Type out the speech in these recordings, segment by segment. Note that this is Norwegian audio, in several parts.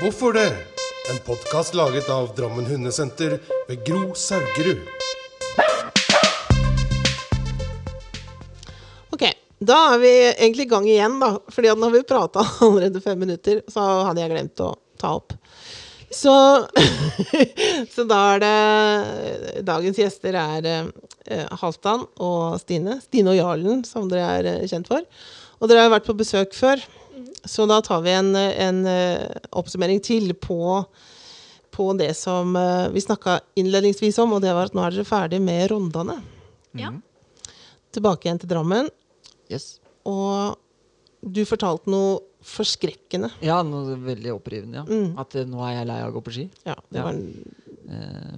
Hvorfor det? En podkast laget av Drammen Hundesenter ved Gro Saugerud. Ok, da er vi egentlig i gang igjen, da. Fordi at har vi prata allerede fem minutter, så hadde jeg glemt å ta opp. Så, så da er det Dagens gjester er eh, Halvdan og Stine. Stine og Jarlen, som dere er eh, kjent for. Og dere har vært på besøk før, så da tar vi en, en eh, oppsummering til på, på det som eh, vi snakka innledningsvis om, og det var at nå er dere ferdig med Rondane. Ja. Tilbake igjen til Drammen. Yes. Og du fortalte noe forskrekkende. Ja, noe veldig opprivende. Ja. Mm. At eh, nå er jeg lei av å gå på ski. Ja, det Ja. var en,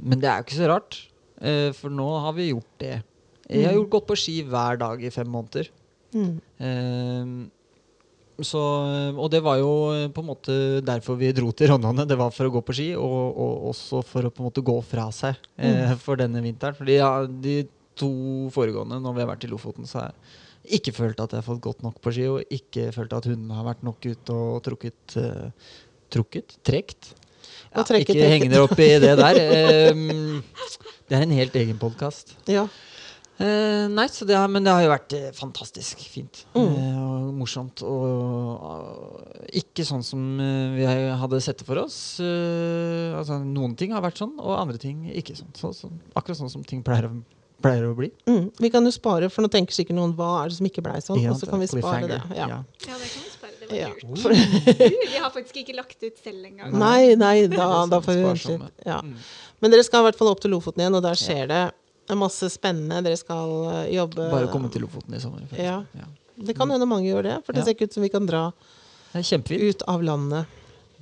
men det er jo ikke så rart, eh, for nå har vi gjort det. Jeg har Mm. gjort gått på ski hver dag i fem måneder. mm, så, og det var jo eh, på en måte derfor vi dro til Rondane. Det var for å gå på ski, og, og også for å på en måte gå fra seg eh, for denne vinteren. Fordi ja, de to foregående, når vi har vært i Lofoten, så har jeg ikke følt at jeg har fått gått nok på ski, og ikke følt at hundene har vært nok ute og trukket eh, Trukket? Trekt? Ja, trekket, ikke trekket. heng dere opp i det der. Ehm, det er en helt egen podkast. ja. Eh, nei, så det har, men det har jo vært uh, fantastisk fint Mm. uh, og morsomt. Og ikke sånn som vi hadde sett det for oss. Eh, altså, noen ting har vært sånn, og andre ting ikke sånn. Så, så, akkurat sånn som ting pleier å, pleier å bli. Mm. Vi kan jo spare, for nå tenker sikkert noen hva er det som ikke blei sånn, Ja, og så kan vi spare det. Ja. Ja. Ja, det kan vi spare. Det var Ja. lurt. For, Uh, Vi har faktisk ikke lagt ut selv engang. nei, nei, da, da får vi vente litt. Ja. Mm. Men dere skal i hvert fall opp til Lofoten igjen, og der skjer det masse spennende. Dere skal eh, jobbe Bare komme til Lofoten i sommer. Ja. Ja. Det kan hende mange gjør det, for det Ja. ser ikke ut som vi kan dra Det er ut av landet.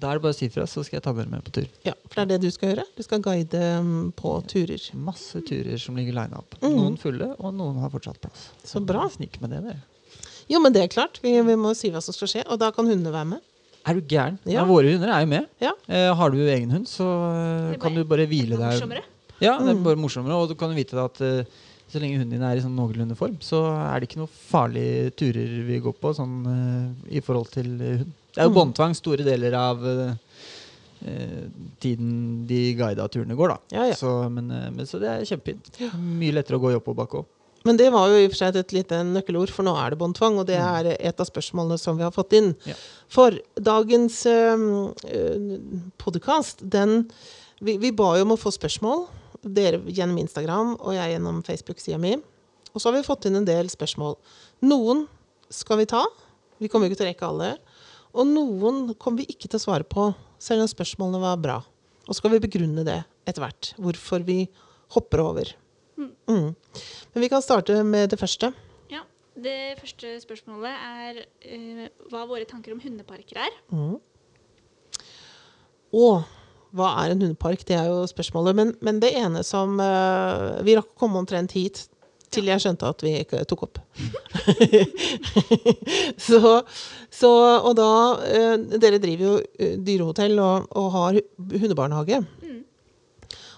Da er det bare å si fra, så skal jeg ta dere med på tur. Ja, For det er det du skal gjøre? Du skal guide mm, på turer. Masse turer som ligger lina opp. Mm. Noen fulle, og noen har fortsatt plass. Så bra. Snik med det, dere. Jo, men det er klart. Vi, vi må si hva som skal skje, og da kan hundene være med. Er du gæren? Ja. Ja. våre hunder er jo med. Ja. Eh, har du egen hund, så eh, Det er kan du bare hvile Det deg. Ja, det er Mm. bare morsommere, og du kan vite at uh, så lenge hunden din er i sånn noenlunde form, så er det ikke noen farlige turer vi går på sånn uh, i forhold til eh, hund. Det er jo Mm. båndtvang store deler av eh, tiden de guida turene går, da. Ja, ja. Så, men, men, så det er kjempefint. Mye lettere å gå i oppoverbakke òg. Men det var jo i og for seg et lite nøkkelord, for nå er det båndtvang, og det er et av spørsmålene som vi har fått inn. Ja. For dagens podkast, den vi, vi ba jo om å få spørsmål, dere gjennom Instagram og jeg gjennom Facebook-sida mi. Og så har vi fått inn en del spørsmål. Noen skal vi ta, vi kommer ikke til å rekke alle. Og noen kommer vi ikke til å svare på, selv om spørsmålene var bra. Og så skal vi begrunne det etter hvert, hvorfor vi hopper over. Mm. Men vi kan starte med det første. Ja. Det første spørsmålet er uh, hva våre tanker om hundeparker er. Og hva er en hundepark? Det er jo spørsmålet. Men, men det ene som uh, Vi rakk å komme omtrent hit til jeg skjønte at vi ikke tok opp. så, så Og da uh, Dere driver jo eh, dyrehotell og, og har hundebarnehage. Mm.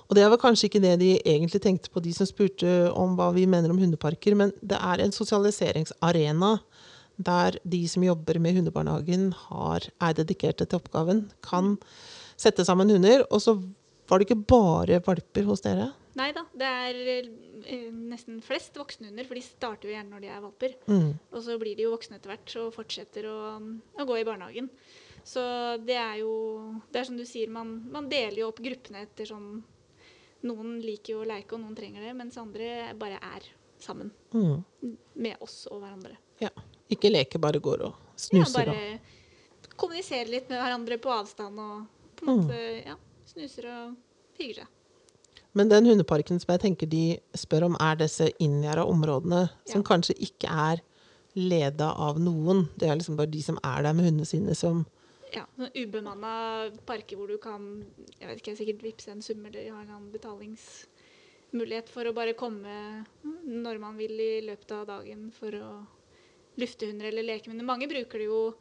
Og det vel kanskje ikke det de egentlig tenkte på, de som spurte om hva vi mener om hundeparker, men det er en sosialiseringsarena der de som jobber med hundebarnehagen, har, er dedikerte til oppgaven, kan sette sammen hunder. Og så var det ikke bare valper hos dere. Nei da, det er eh, nesten flest voksenhunder, for de starter jo gjerne når de er valper. Mm. Og så blir de jo voksne etter hvert og fortsetter å, å gå i barnehagen. Så det er jo Det er som du sier, man, man deler jo opp gruppene etter sånn Noen liker jo å leke, og noen trenger det, mens andre bare er sammen Mm. med oss og hverandre. Ja. Ikke leke, bare går og snuser. Ja, bare kommunisere litt med hverandre på avstand og på en Mm. måte ja, snuser og hygger seg. Men den hundeparken som jeg tenker de spør om, er disse inngjerda områdene som Ja. kanskje ikke er leda av noen. Det er liksom bare de som er der med hundene sine, som Ja, sånn ubemanna parker hvor du kan jeg vet ikke, sikkert vippse en sum eller ha en annen betalingsmulighet for å bare komme når man vil i løpet av dagen for å lufte hunder eller leke med. Mange bruker det jo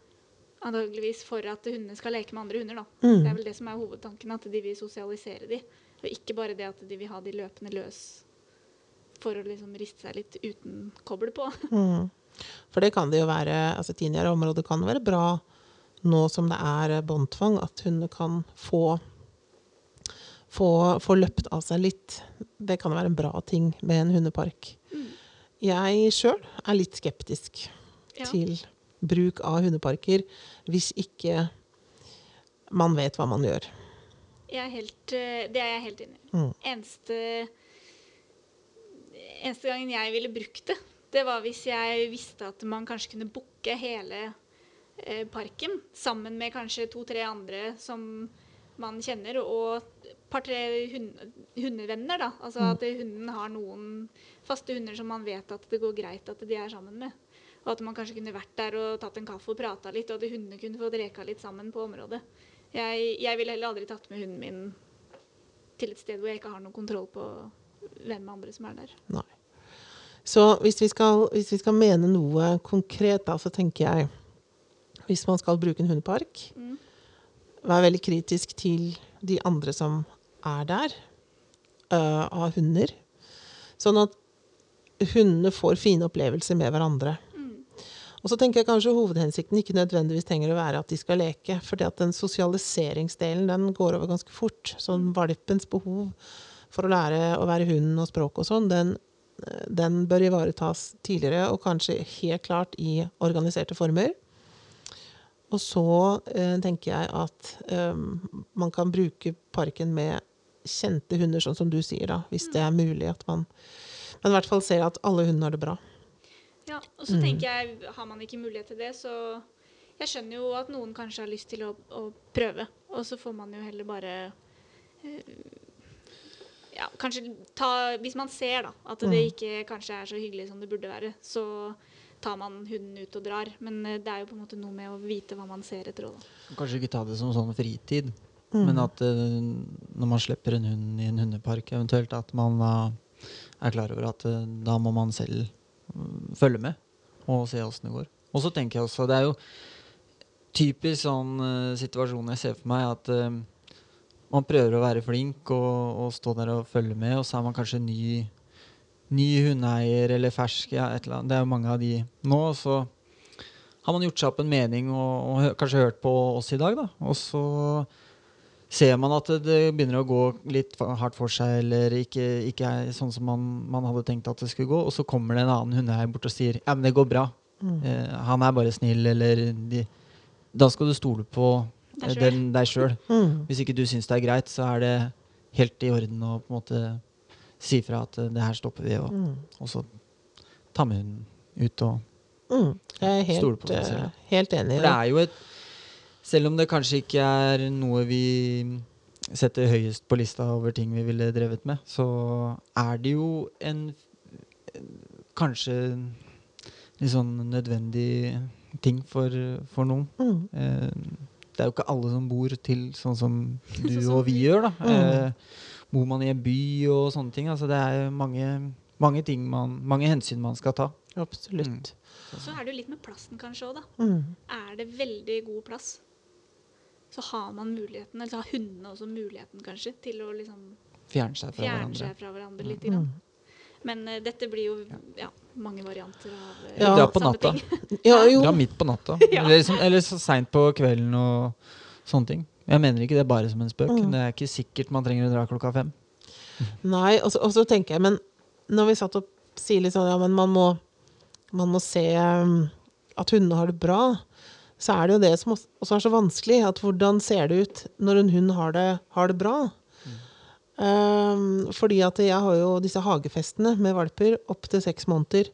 antageligvis for at hundene skal leke med andre hunder. da. Mm. Det er vel det som er hovedtanken, at de vil sosialisere de. Og ikke bare det at de vil ha de løpende løs for å liksom riste seg litt uten kobbel på. mm. For det kan det jo være altså Tidligere områder kan være bra nå som det er båndtvang, at hundene kan få, få, få løpt av seg litt. Det kan være en bra ting med en hundepark. Jeg sjøl er litt skeptisk Ja. til bruk av hundeparker hvis ikke man vet hva man gjør. Jeg er helt, eh, det er jeg helt enig i. Mm. Eneste, eneste gangen jeg ville brukt det, det var hvis jeg visste at man kanskje kunne booke hele eh, parken sammen med kanskje to-tre andre som man kjenner, og et par-tre hund, hundevenner. da. Altså at hunden har noen faste hunder som man vet at det går greit at de er sammen med. Og at man kanskje kunne vært der og tatt en kaffe og prata litt, og at hundene kunne fått reka litt sammen på området. Jeg, jeg ville heller aldri tatt med hunden min til et sted hvor jeg ikke har noen kontroll på hvem andre som er der. Nei. Så hvis vi, skal, hvis vi skal mene noe konkret, da, så tenker jeg Hvis man skal bruke en hundepark, Mm. vær veldig kritisk til de andre som er der, uh, av hunder. Sånn at hundene får fine opplevelser med hverandre. Og så tenker jeg kanskje hovedhensikten ikke nødvendigvis trenger å være at de skal leke. For den sosialiseringsdelen den går over ganske fort. Sånn valpens behov for å lære å være hund og språk og sånn, den, den bør ivaretas tidligere, og kanskje helt klart i organiserte former. Og så eh, tenker jeg at eh, man kan bruke parken med kjente hunder, sånn som du sier, da, hvis det er mulig at man Men i hvert fall ser at alle hundene har det bra. Ja, og så tenker jeg, har man ikke mulighet til det, så Jeg skjønner jo at noen kanskje har lyst til å, å prøve, og så får man jo heller bare eh, Ja, kanskje ta Hvis man ser, da, at det ikke kanskje er så hyggelig som det burde være, så tar man hunden ut og drar. Men eh, det er jo på en måte noe med å vite hva man ser etter òg, da. Kanskje ikke ta det som sånn fritid, men at uh, når man slipper en hund i en hundepark, eventuelt at man uh, er klar over at uh, da må man selv mm, følge med og se åssen det går. Og så tenker jeg også, det er jo typisk sånn uh, situasjon jeg ser for meg, at uh, man prøver å være flink og, og stå der og følge med, og så er man kanskje ny, ny hundeeier eller fersk. Ja, eller. Det er jo mange av de nå. så har man gjort seg opp en mening og, og kanskje hørt på oss i dag, da. Og så ser man at det, begynner å gå litt hardt for seg, eller ikke, ikke er sånn som man, man hadde tenkt at det skulle gå. Og så kommer det en annen hundeeier bort og sier ja, men det går bra. Eh, han er bare snill, eller de, Da skal du stole på eh, den deg sjøl. Mm. Hvis ikke du syns det er greit, så er det helt i orden å på en måte si fra at eh, det her stopper vi, og, Mm. og så ta med hunden ut og Mm. Jeg er Stole på seg selv. eh, helt enig. For det er jo et Selv om det kanskje ikke er noe vi setter høyest på lista over ting vi ville drevet med, så er det jo en kanskje litt sånn nødvendig ting for, for noen. Mm. Eh, det er jo ikke alle som bor til sånn som du Sånn som og vi gjør, da. Mm. Eh, bor man i en by og sånne ting. Altså det er mange, mange ting man Mange hensyn man skal ta. Absolutt. Så er det jo litt med plassen kanskje òg, da. Mm. Er det veldig god plass, så har man muligheten, eller så har hundene også muligheten kanskje, til å liksom Fjerne seg fra fjerne hverandre. seg fra hverandre litt. Mm. Men uh, dette blir jo ja, mange varianter av uh, Ja. Dra på samme natta. ting. Ja, jo. Dra midt på natta. Ja. Eller, liksom, eller så seint på kvelden og sånne ting. Jeg mener ikke det bare som en spøk. Mm. Det er ikke sikkert man trenger å dra klokka fem. Nei, og så, og så tenker jeg, men når vi satt og sier litt sånn, ja, men man må, man må se um, at hundene har det bra, så er det jo det som også er så vanskelig, at hvordan ser det ut når en hund har det, har det bra? Um, fordi at jeg har jo disse hagefestene med valper opp til seks måneder,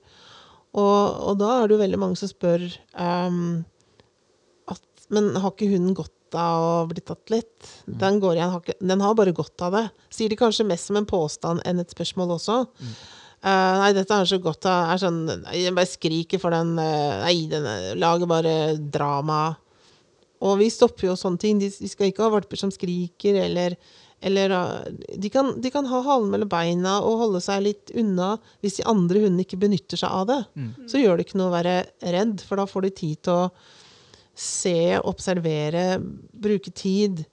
og, og da er det jo veldig mange som spør um, at, men har ikke hunden godt av å bli tatt litt? Den, går igjen, den har bare godt av det. Sier de kanskje mest som en påstand enn et spørsmål også. Eh, nei, dette er så godt av er sånn, Jeg bare skriker for den uh, Nei, den eh, lager bare drama. Og vi stopper jo sånne ting. De, vi skal ikke ha valper som skriker, eller, eller uh, de, kan, de kan ha halen mellom beina og holde seg litt unna hvis de andre hundene ikke benytter seg av det. Så gjør det ikke noe å være redd, for da får de tid til å se, observere, bruke tid.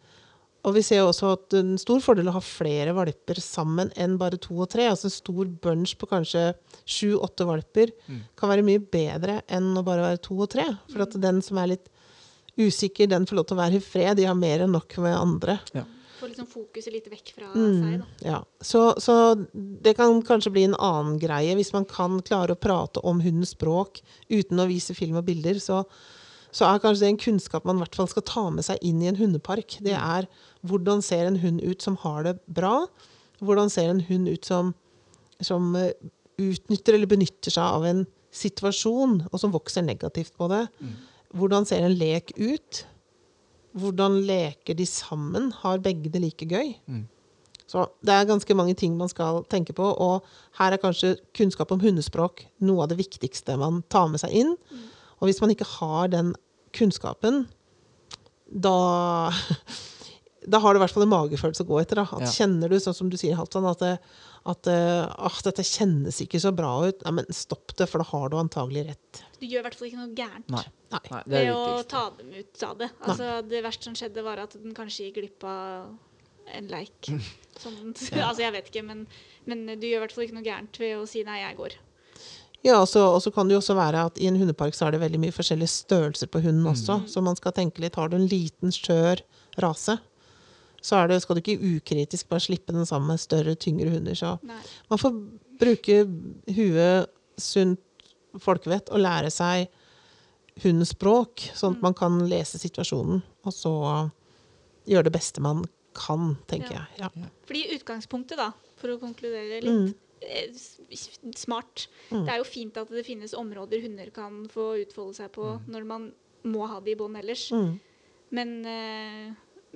Og vi ser også at en stor fordel å ha flere valper sammen enn bare to og tre. Altså en stor bunch på kanskje sju-åtte valper kan være mye bedre enn å bare være to og tre. For at den som er litt usikker, den får lov til å være i fred. De har mer enn nok med andre. Få liksom fokuset litt vekk fra Mm. seg, da. Ja. Så, så det kan kanskje bli en annen greie hvis man kan klare å prate om hundens språk uten å vise film og bilder. Så, så er kanskje det en kunnskap man i hvert fall skal ta med seg inn i en hundepark. Det er hvordan ser en hund ut som har det bra? Hvordan ser en hund ut som, som eh, utnytter eller benytter seg av en situasjon, og som vokser negativt på det? Hvordan ser en lek ut? Hvordan leker de sammen? Har begge det like gøy? Så det er ganske mange ting man skal tenke på, og her er kanskje kunnskap om hundespråk noe av det viktigste man tar med seg inn. Og hvis man ikke har den kunnskapen, da da har du i hvert fall en magefølelse å gå etter. Da. At Ja. Kjenner du, sånn som du sier, Halvdan, at, at eh, dette kjennes ikke så bra ut, ja, men stopp det, for da har du antagelig rett. Du gjør i hvert fall ikke noe gærent Nei. Nei. Det er ved å ta dem ut av det. Altså, det verste som skjedde, var at den kanskje gikk glipp av en leik. Sånn, altså, jeg vet ikke, men, men du gjør i hvert fall ikke noe gærent ved å si 'nei, jeg går'. Ja, og så og så kan det jo også være at i en hundepark så er det veldig mye forskjellige størrelser på hunden også, så man skal tenke litt. Har du en liten, skjør rase, så er det, skal du ikke ukritisk bare slippe den sammen med større, tyngre hunder. Så Nei. man får bruke huet, sunt folkevett, og lære seg hundens språk, sånn at man kan lese situasjonen, og så gjøre det beste man kan, tenker Ja. jeg. Ja. Fordi utgangspunktet, da, for å konkludere Mm. litt eh, Mm. smart Det er jo fint at det finnes områder hunder kan få utfolde seg på når man må ha det i bånd ellers. Mm. Men, eh,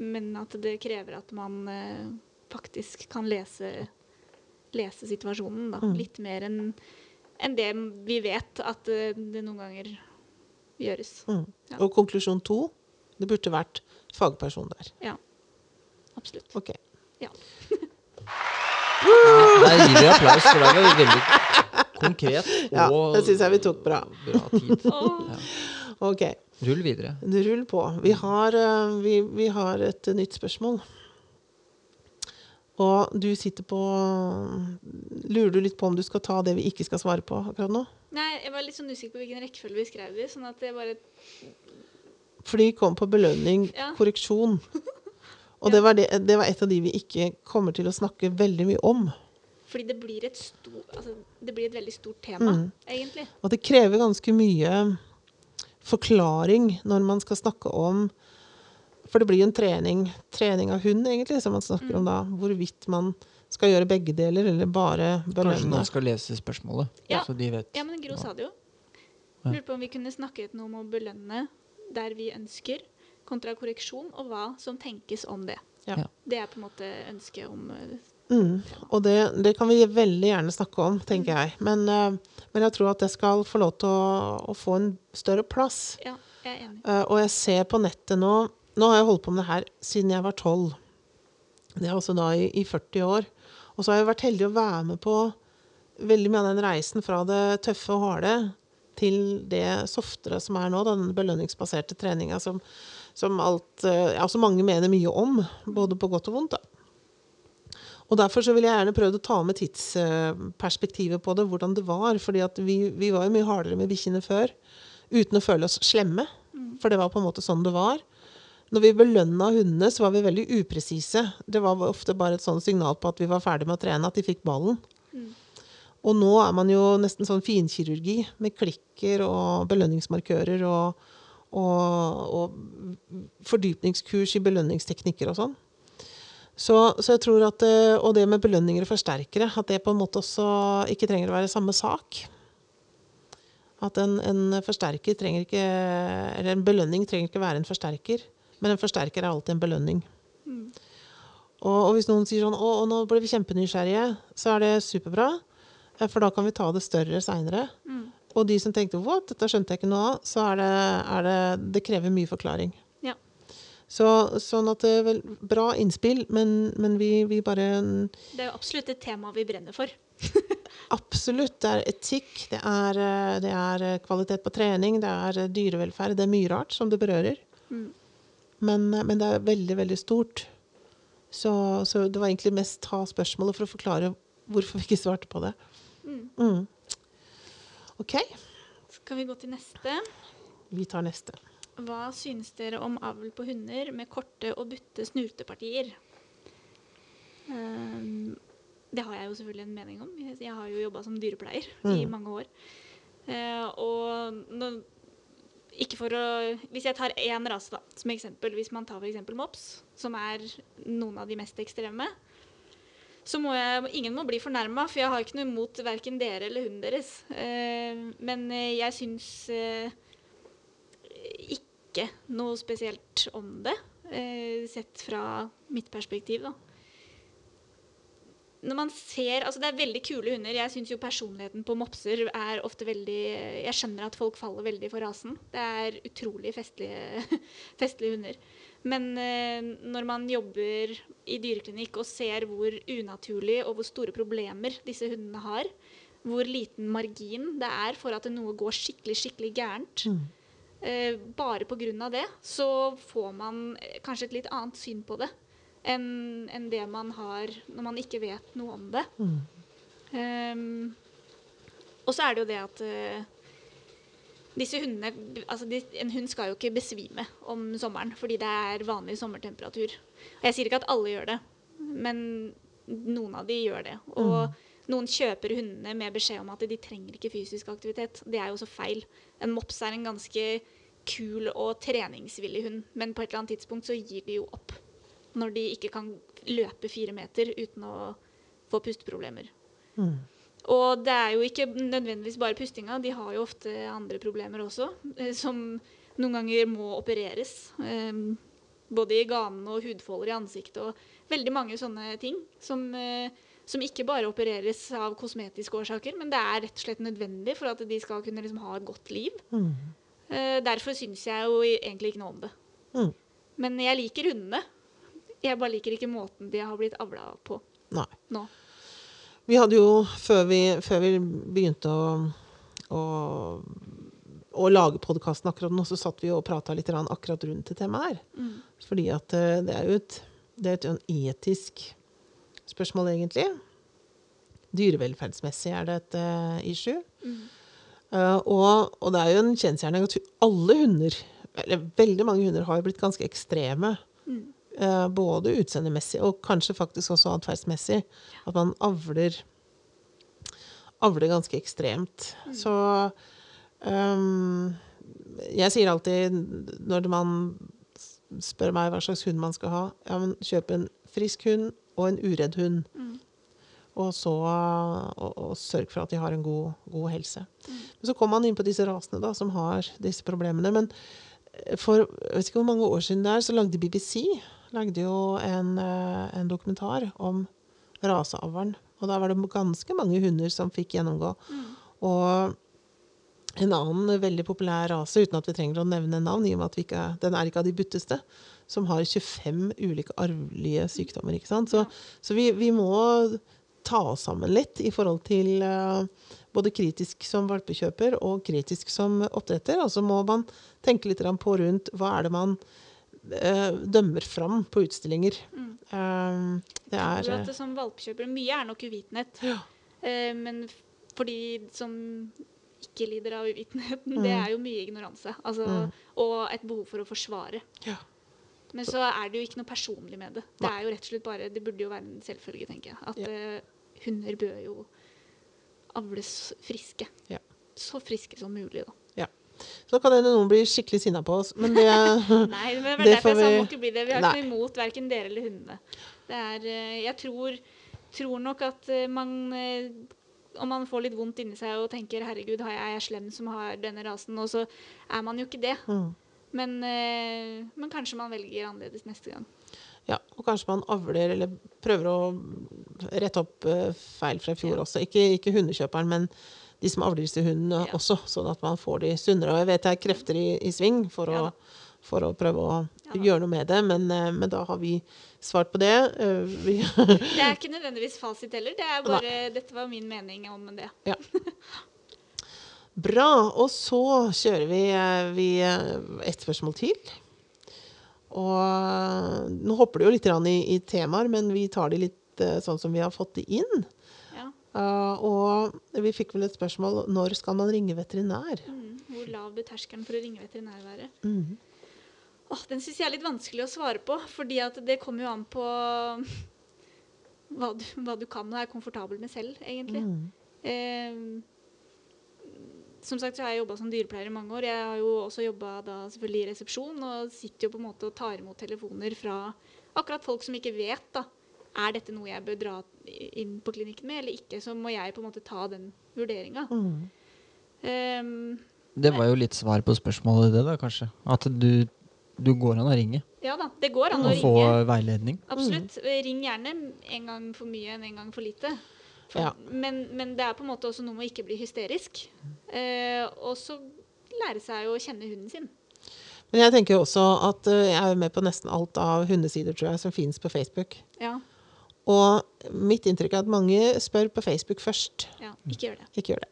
men at det krever at man eh, faktisk kan lese, lese situasjonen da. Mm. litt mer enn enn det vi vet at eh, det noen ganger gjøres. Mm. Ja. Og konklusjon to, det burde vært fagperson der. Ja. Absolutt. Ok. Ja. Der gir vi applaus, for det var veldig konkret Ja, det synes jeg vi tok bra. bra tid. Ja. Ok, Rull videre. rull på. Vi har, eh, vi, vi har et nytt spørsmål. Og du sitter på Lurer du litt på om du skal ta det vi ikke skal svare på akkurat nå? Nei, jeg var litt sånn usikker på hvilken rekkefølge vi skrev det i. Sånn at det bare Fordi vi kom på belønning, Ja. korreksjon. Og det var, det, det var et av de vi ikke kommer til å snakke veldig mye om. Fordi det blir et, stor, altså, det blir et veldig stort tema, Mm. egentlig. Og det krever ganske mye forklaring når man skal snakke om For det blir jo en trening, trening av hund, egentlig, som man snakker om da. Hvorvidt man skal gjøre begge deler, eller bare belønne. Kanskje noen skal lese spørsmålet, Ja. så de vet. Ja, men Gro sa det jo. Lurte på om vi kunne snakket noe om å belønne der vi ønsker, kontra korreksjon, og hva som tenkes om det. Ja. Det er på en måte ønsket om eh, Mm. Og det, det kan vi veldig gjerne snakke om, tenker jeg. Men, eh, men jeg tror at det skal få lov til å, å få en større plass. Ja, jeg er enig. Eh, og jeg ser på nettet nå Nå har jeg holdt på med det her siden jeg var tolv. Det er altså da i, i 40 år. Og så har jeg vært heldig å være med på veldig mye av den reisen fra det tøffe og harde til det softere som er nå, da, den belønningsbaserte treninga som, som alt eh, ja, som mange mener mye om, både på godt og vondt. da. Og Derfor så vil jeg gjerne prøvd å ta med tidsperspektivet på det, hvordan det var. fordi at vi, vi var jo mye hardere med bikkjene før, uten å føle oss slemme. For det var på en måte sånn det var. Når vi belønna hundene, så var vi veldig upresise. Det var ofte bare et sånt signal på at vi var ferdig med å trene, at de fikk ballen. Og nå er man jo nesten sånn finkirurgi, med klikker og belønningsmarkører og, og, og fordypningskurs i belønningsteknikker og sånn. Så, så jeg tror at, eh, Og det med belønninger og forsterkere, at det på en måte også ikke trenger å være samme sak. At en, en forsterker trenger ikke Eller en belønning trenger ikke være en forsterker, men en forsterker er alltid en belønning. Og, og hvis noen sier sånn å, nå ble vi kjempenysgjerrige, så er det superbra. eh, For da kan vi ta det større seinere. Og de som tenkte what, dette skjønte jeg ikke noe av, så er det, er det Det krever mye forklaring. Ja. Så, sånn at det er vel bra innspill, men, men vi, vi bare Det er jo absolutt et tema vi brenner for. Absolutt. Det er etikk, det er, eh, det er eh, kvalitet på trening, det er eh, dyrevelferd. Det er mye rart som det berører. Men, eh, men det er veldig, veldig stort. Så, så det var egentlig mest ta spørsmålet for å forklare hvorfor vi ikke svarte på det. Mm. OK, Skal vi gå til neste? vi tar neste. Hva synes dere om avl på hunder med korte og butte snutepartier? Um, det har jeg jo selvfølgelig en mening om. Jeg, har jo jobba som dyrepleier i Mm. mange år. Uh, og nå, ikke for å Hvis jeg tar én rase da, som eksempel, hvis man tar f.eks. mops, som er noen av de mest ekstreme, så må jeg Ingen må bli fornærma, for jeg har ikke noe imot verken dere eller hunden deres. Eh, men eh, jeg syns eh, ikke noe spesielt om det, sett fra mitt perspektiv, da. Når man ser, altså Det er veldig kule hunder. Jeg syns jo personligheten på mopser er ofte veldig Jeg skjønner at folk faller veldig for rasen. Det er utrolig festlige, festlige hunder. Men eh, når man jobber i dyreklinikk og ser hvor unaturlig og hvor store problemer disse hundene har, hvor liten margin det er for at noe går skikkelig, skikkelig gærent, eh, bare pga. det, så får man eh, kanskje et litt annet syn på det enn en det man har når man ikke vet noe om det. Ehm, og så er det jo det at uh, disse hundene altså de, En hund skal jo ikke besvime om sommeren fordi det er vanlig sommertemperatur. Og Jeg sier ikke at alle gjør det, men noen av de gjør det. Og noen kjøper hundene med beskjed om at de trenger ikke fysisk aktivitet. Det er jo også feil. En mops er en ganske kul og treningsvillig hund, men på et eller annet tidspunkt så gir de jo opp. Når de ikke kan løpe fire meter uten å få pusteproblemer. Og det er jo ikke nødvendigvis bare pustinga, de har jo ofte andre problemer også, eh, som noen ganger må opereres. Eh, både i ganene og hudfolder i ansiktet og veldig mange sånne ting. Som, eh, som ikke bare opereres av kosmetiske årsaker, men det er rett og slett nødvendig for at de skal kunne liksom ha et godt liv. Mm. derfor syns jeg jo egentlig ikke noe om det. Mm. Men jeg liker hundene. Jeg bare liker ikke måten de har blitt avla på Nei. nå. Vi hadde jo, før vi, før vi begynte å, å, å lage podkasten akkurat nå, så satt vi og prata litt akkurat rundt det temaet her. Mm. Fordi at eh, det er jo et, det er et etisk spørsmål, egentlig. Dyrevelferdsmessig er det et uh, issue. Eh, og, og det er jo en kjensgjerning at alle hunder, eller veldig mange hunder, har jo blitt ganske ekstreme. Eh, både utseendemessig og kanskje faktisk også atferdsmessig. At man avler avler ganske ekstremt. Så um, Jeg sier alltid når man spør meg hva slags hund man skal ha, ja, men kjøp en frisk hund og en uredd hund. Og så og, og sørg for at de har en god, god helse. Men så kommer man inn på disse rasene da, som har disse problemene. Men eh, for jeg vet ikke hvor mange år siden det er, så lagde BBC lagde jo en, eh, en dokumentar om raseavlen. Og da var det ganske mange hunder som fikk gjennomgå. Og en annen veldig populær rase, uten at vi trenger å nevne navn, i og med at vi ikke, den er ikke av de butteste, som har 25 ulike arvelige sykdommer. ikke sant? Så, så vi, vi må ta oss sammen litt i forhold til uh, både kritisk som valpekjøper og kritisk som oppdretter. Og så må man tenke litt på rundt hva er det man dømmer fram på utstillinger. Eh, det er eh, at det som valpekjøpere Mye er nok uvitenhet. Eh, men for de som ikke lider av uvitenheten, det er jo mye ignoranse. Altså, Og et behov for å forsvare. ja. Men så er det jo ikke noe personlig med det. Det er jo rett og slett bare, det burde jo være en selvfølge, tenker jeg. At Ja. eh, hunder bør jo avles friske. Ja. Så friske som mulig, da. Ja. Så kan hende noen blir skikkelig sinna på oss, men det Nei, men det var Det derfor jeg sa vi- må ikke bli det. Vi har ikke noe imot verken dere eller hundene. Det er, eh, jeg tror, tror nok at eh, man eh, Om man får litt vondt inni seg og tenker 'herregud, har jeg, er jeg slem som har denne rasen', og så er man jo ikke det. Mm. Men, men kanskje man velger annerledes neste gang. Ja, og kanskje man avler eller prøver å rette opp feil fra i fjor også. Ikke, ikke hundekjøperen, men de som avler disse hundene Ja. også, sånn at man får de sunnere. Og jeg vet det er krefter i, i sving for, å, for å prøve å gjøre noe med det, men, eh, men da har vi svart på det. Eh, Det er ikke nødvendigvis fasit heller. Det er bare, dette var min mening om det. ja. Bra. Og så kjører vi, eh, vi et spørsmål til. Og nå hopper det jo litt i, i temaer, men vi tar de litt sånn som vi har fått det inn. Uh, og vi fikk vel et spørsmål når skal man ringe veterinær? Mm. Hvor lav bør terskelen for å ringe veterinær være? Mm. Oh, Den syns jeg er litt vanskelig å svare på, fordi det kommer jo an på hva du, hva du kan og er komfortabel med selv, egentlig. Eh, som sagt så har jeg jobba som dyrepleier i mange år. Jeg har jo også jobba selvfølgelig i resepsjon og sitter jo på en måte og tar imot telefoner fra akkurat folk som ikke vet da, er dette noe jeg bør dra inn på klinikken med eller ikke. Så må jeg på en måte ta den vurderinga. Um, Det var jo litt svar på spørsmålet, det da, kanskje. At du, du går an å ringe ja da, det går an å ringe. og få veiledning. Absolutt. Ring gjerne en gang for mye enn en gang for lite. For, Ja. men, men det er på en måte også noe med å ikke bli hysterisk. Uh, og så lære seg å kjenne hunden sin. Men jeg tenker jo også at eh, jeg er med på nesten alt av hundesider tror jeg, som finnes på Facebook. Ja, Og mitt inntrykk er at mange spør på Facebook først. ja ikke gjør det. Ikke gjør det.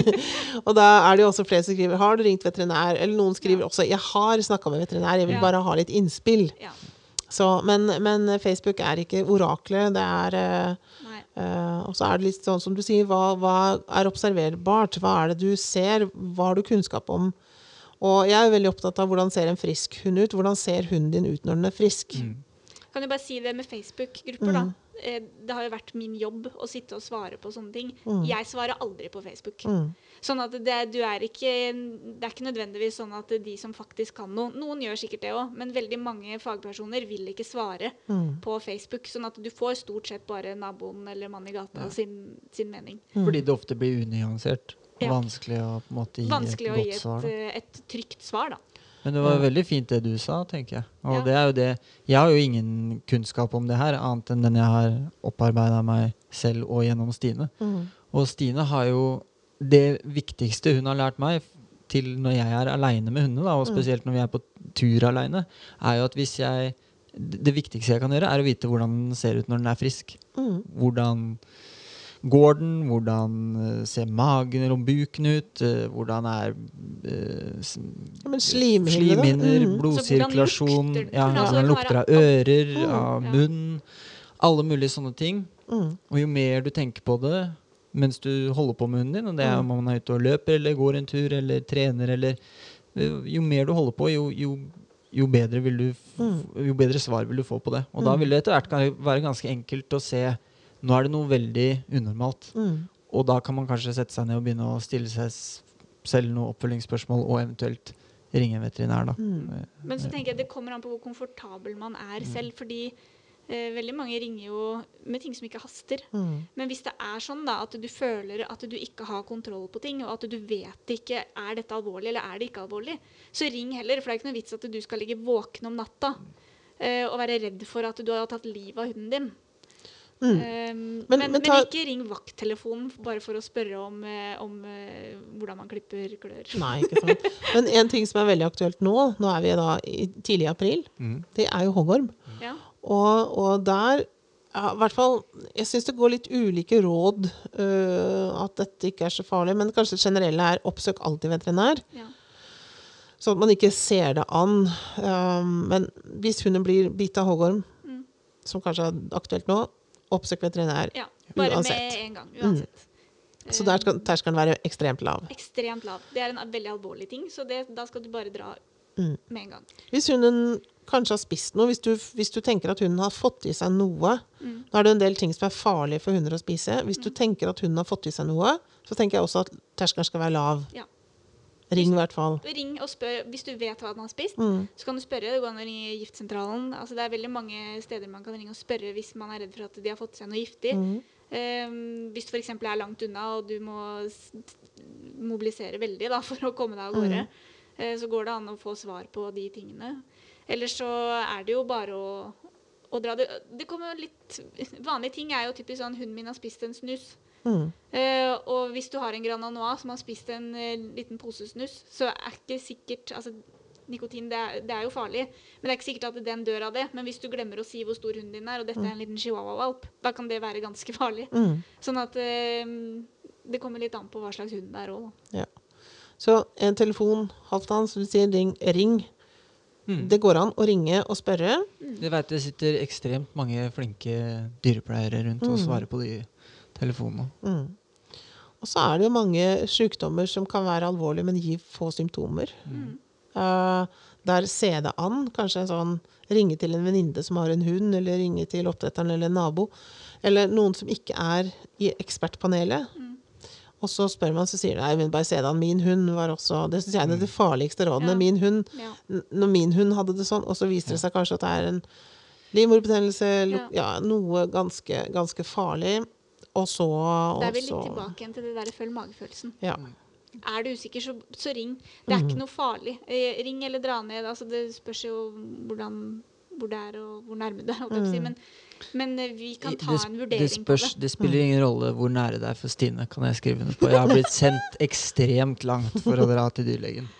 og da er det jo også flere som skriver 'Har du ringt veterinær?' Eller noen skriver også 'Jeg har snakka med veterinær, jeg vil Ja. bare ha litt innspill'. Ja. Så, men, men Facebook er ikke oraklet. Det er uh, Nei. eh, Og så er det litt sånn som du sier, hva, hva er observerbart? Hva er det du ser? Hva har du kunnskap om? Og jeg er veldig opptatt av hvordan ser en frisk hund ut? Hvordan ser hunden din ut når den er frisk? Kan jo bare si det med Facebook-grupper, da. Eh, Det har jo vært min jobb å sitte og svare på sånne ting. Jeg svarer aldri på Facebook. Sånn at det, du er ikke, det er ikke nødvendigvis sånn at de som faktisk kan noe Noen gjør sikkert det òg, men veldig mange fagpersoner vil ikke svare på Facebook. Sånn at du får stort sett bare naboen eller mannen i gata sin, sin mening. Fordi det ofte blir unyansert. Ja. vanskelig å på en måte gi Vanskelig å et gi godt et, svar. Da. eh, et trygt svar, da. Men det var veldig fint det du sa, tenker jeg. Og Ja. det er jo det Jeg har jo ingen kunnskap om det her, annet enn den jeg har opparbeida meg selv og gjennom Stine. Og Stine har jo det viktigste hun har lært meg til når jeg er aleine med hundene, da, og spesielt når vi er på tur aleine, er jo at hvis jeg Det viktigste jeg kan gjøre, er å vite hvordan den ser ut når den er frisk. Hvordan går den? Hvordan eh, ser magen eller buken ut? eh, hvordan er uh, Ja, men slimhinner, slimhinner, Mhm. blodsirkulasjon, hvordan lukter ja, Altså, hvordan lukter av ører, ører, av Ja. munn. Alle mulige sånne ting. Mm. Og jo mer du tenker på det mens du holder på med hunden din, og det er Mm. om man er ute og løper eller går en tur eller trener eller eh, Jo mer du holder på, jo, jo, jo, bedre vil du f Mm. jo bedre svar vil du få på det. Og da vil det etter hvert være ganske enkelt å se Nå er det noe veldig unormalt. Mm. Og da kan man kanskje sette seg ned og begynne å stille seg selv noen oppfølgingsspørsmål, og eventuelt ringe en veterinær, da. Mm. Men så tenker jeg det kommer an på hvor komfortabel man er selv. Fordi eh, veldig mange ringer jo med ting som ikke haster. Mm. Men hvis det er sånn da, at du føler at du ikke har kontroll på ting, og at du vet ikke er dette alvorlig eller er det ikke alvorlig, så ring heller. For det er ikke noe vits at du skal ligge våken om natta eh, og være redd for at du har tatt livet av hunden din. Mm. Eh, men, Men- men, men ikke ring vakttelefonen bare for å spørre om, eh, om eh, hvordan man klipper klør. Nei, ikke sant. Men en ting som er veldig aktuelt nå, nå er vi da i tidlig april, Mm. det er jo hoggorm. Ja. Og, og der ja, i hvert fall, Jeg syns det går litt ulike råd Uh, at dette ikke er så farlig. Men kanskje det generelle er oppsøk alltid veterinær, Ja. sånn at man ikke ser det an. Um, men hvis hunden blir bitt av hoggorm, Mm. som kanskje er aktuelt nå, oppsøk veterinær. ja. Bare Uansett. med en gang. Uansett. Så der skal terskelen være ekstremt lav. Ekstremt lav. Det er en veldig alvorlig ting, så det, da skal du bare dra Mm. med en gang. Hvis hunden kanskje har spist noe, hvis du, hvis du tenker at hunden har fått i seg noe Mm. Nå er det en del ting som er farlige for hunder å spise. Hvis du tenker at hunden har fått i seg noe, så tenker jeg også at terskelen skal være lav. Ja. Ring i hvert fall. Ring og spør hvis du vet hva den har spist. Mm. Så kan du spørre. Det går an å ringe giftsentralen. Altså, det er veldig mange steder man kan ringe og spørre hvis man er redd for at de har fått seg noe giftig. Mm. Um, hvis du f.eks. er langt unna og du må mobilisere veldig da, for å komme deg av gårde, eh, så går det an å få svar på de tingene. Ellers så er det jo bare å, å dra det Det kommer litt Vanlige ting er jo typisk sånn 'Hunden min har spist en snus'. Mm. Eh, og hvis du har en Grand Anois som har spist en uh, liten pose snus, så er ikke sikkert altså, Nikotin det er, det er jo farlig, men det er ikke sikkert at den dør av det. Men hvis du glemmer å si hvor stor hunden din er, og dette er en liten chihuahua-valp, da kan det være ganske farlig. Mm. Sånn at uh, det kommer litt an på hva slags hund det er òg. Ja. Så en telefon, Halvdan, som du sier, ring. ring. Mm. Det går an å ringe og spørre. Jeg vet det sitter ekstremt mange flinke dyrepleiere rundt og Mm. svarer på de telefonene. Mm. Og så er det jo mange sykdommer som kan være alvorlige, men gi få symptomer. Mm. Uh, der se det an. Kanskje en sånn ringe til en venninne som har en hund, eller ringe til oppdretteren eller en nabo. Eller noen som ikke er i ekspertpanelet. Og så spør man, så sier de nei, men bare se det an. Min hund var også Det syns jeg er det farligste rådene. Ja. Min hund, Ja. når min hund hadde det sånn, og så viser det seg kanskje at det er en livmorbetennelse, ja, noe ganske, ganske farlig. Og så Da er vel vi litt tilbake igjen til det der følg magefølelsen. Ja. Er du usikker, så, så ring. Det er mm. ikke noe farlig. Eh, ring eller dra ned. Altså, det spørs jo hvordan, hvor det er, og hvor nærme du er. å si. Men, men eh, vi kan ta det, en det, vurdering spørs, på det. det spiller ingen rolle hvor nære det er for Stine, kan jeg skrive under på. Jeg har blitt sendt ekstremt langt for å dra til dyrlegen.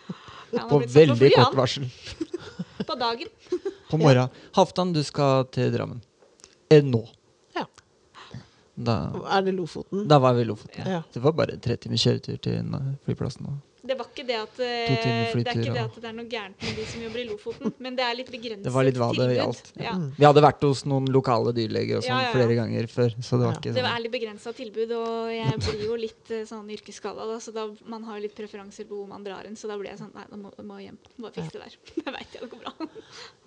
Ja, På blitt på veldig kort varsel. På dagen. På morgenen. Halvdan, du skal til Drammen. Eh, nå. Ja. Da, Er det Lofoten? da var vi i Lofoten. Ja. Det var bare tre timers kjøretur til flyplassen. Det var ikke det at eh, det er ikke det at det er noe gærent med de som jobber i Lofoten, men det er litt begrenset Det var litt hva det gjaldt. Ja. Vi hadde vært hos noen lokale dyrleger og sånn Ja, ja, ja. flere ganger før. Så det var Ja. ikke Det var litt begrensa tilbud, og jeg blir jo litt eh, sånn yrkesskada, da, så da, man har jo litt preferanser på hvor man drar hen, så da blir jeg sånn Nei, nå må, må jeg hjem. Bare fikse det der. Det veit jeg det går bra.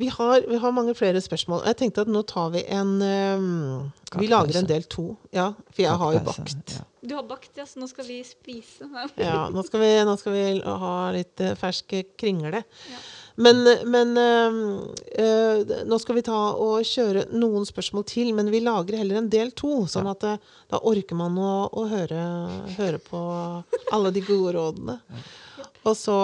Vi har, vi har mange flere spørsmål. Jeg tenkte at nå tar vi en um, Vi lager en del to. Ja, for jeg har jo bakt. Du har bakt, ja, så nå skal vi spise. Ja, nå skal vi, nå skal vi ha litt fersk ferske kringle. Ja. Men, men øh, eh, nå skal vi ta og kjøre noen spørsmål til, men vi lager heller en del to. Sånn at det, da orker man å, å høre, høre på alle de gode rådene. Og så,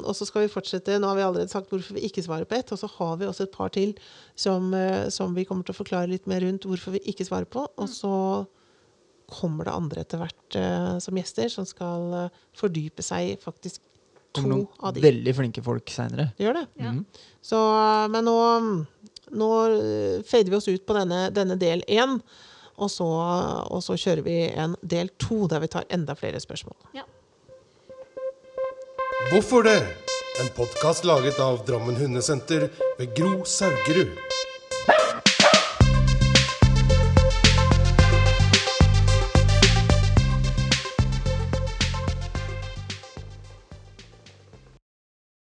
og så skal vi fortsette. Nå har vi allerede sagt hvorfor vi ikke svarer på ett. Og så har vi også et par til som, eh, som vi kommer til å forklare litt mer rundt hvorfor vi ikke svarer på. Og så kommer det andre etter hvert eh, som gjester som skal eh, fordype seg faktisk to Kommer av noen de. veldig flinke folk seinere. Det gjør det. Ja. Så, eh, men nå, nå fader vi oss ut på denne, denne del én. Og så, og så kjører vi en del to der vi tar enda flere spørsmål. Ja. Hvorfor det? En podkast laget av Drammen Hundesenter ved Gro Saugerud.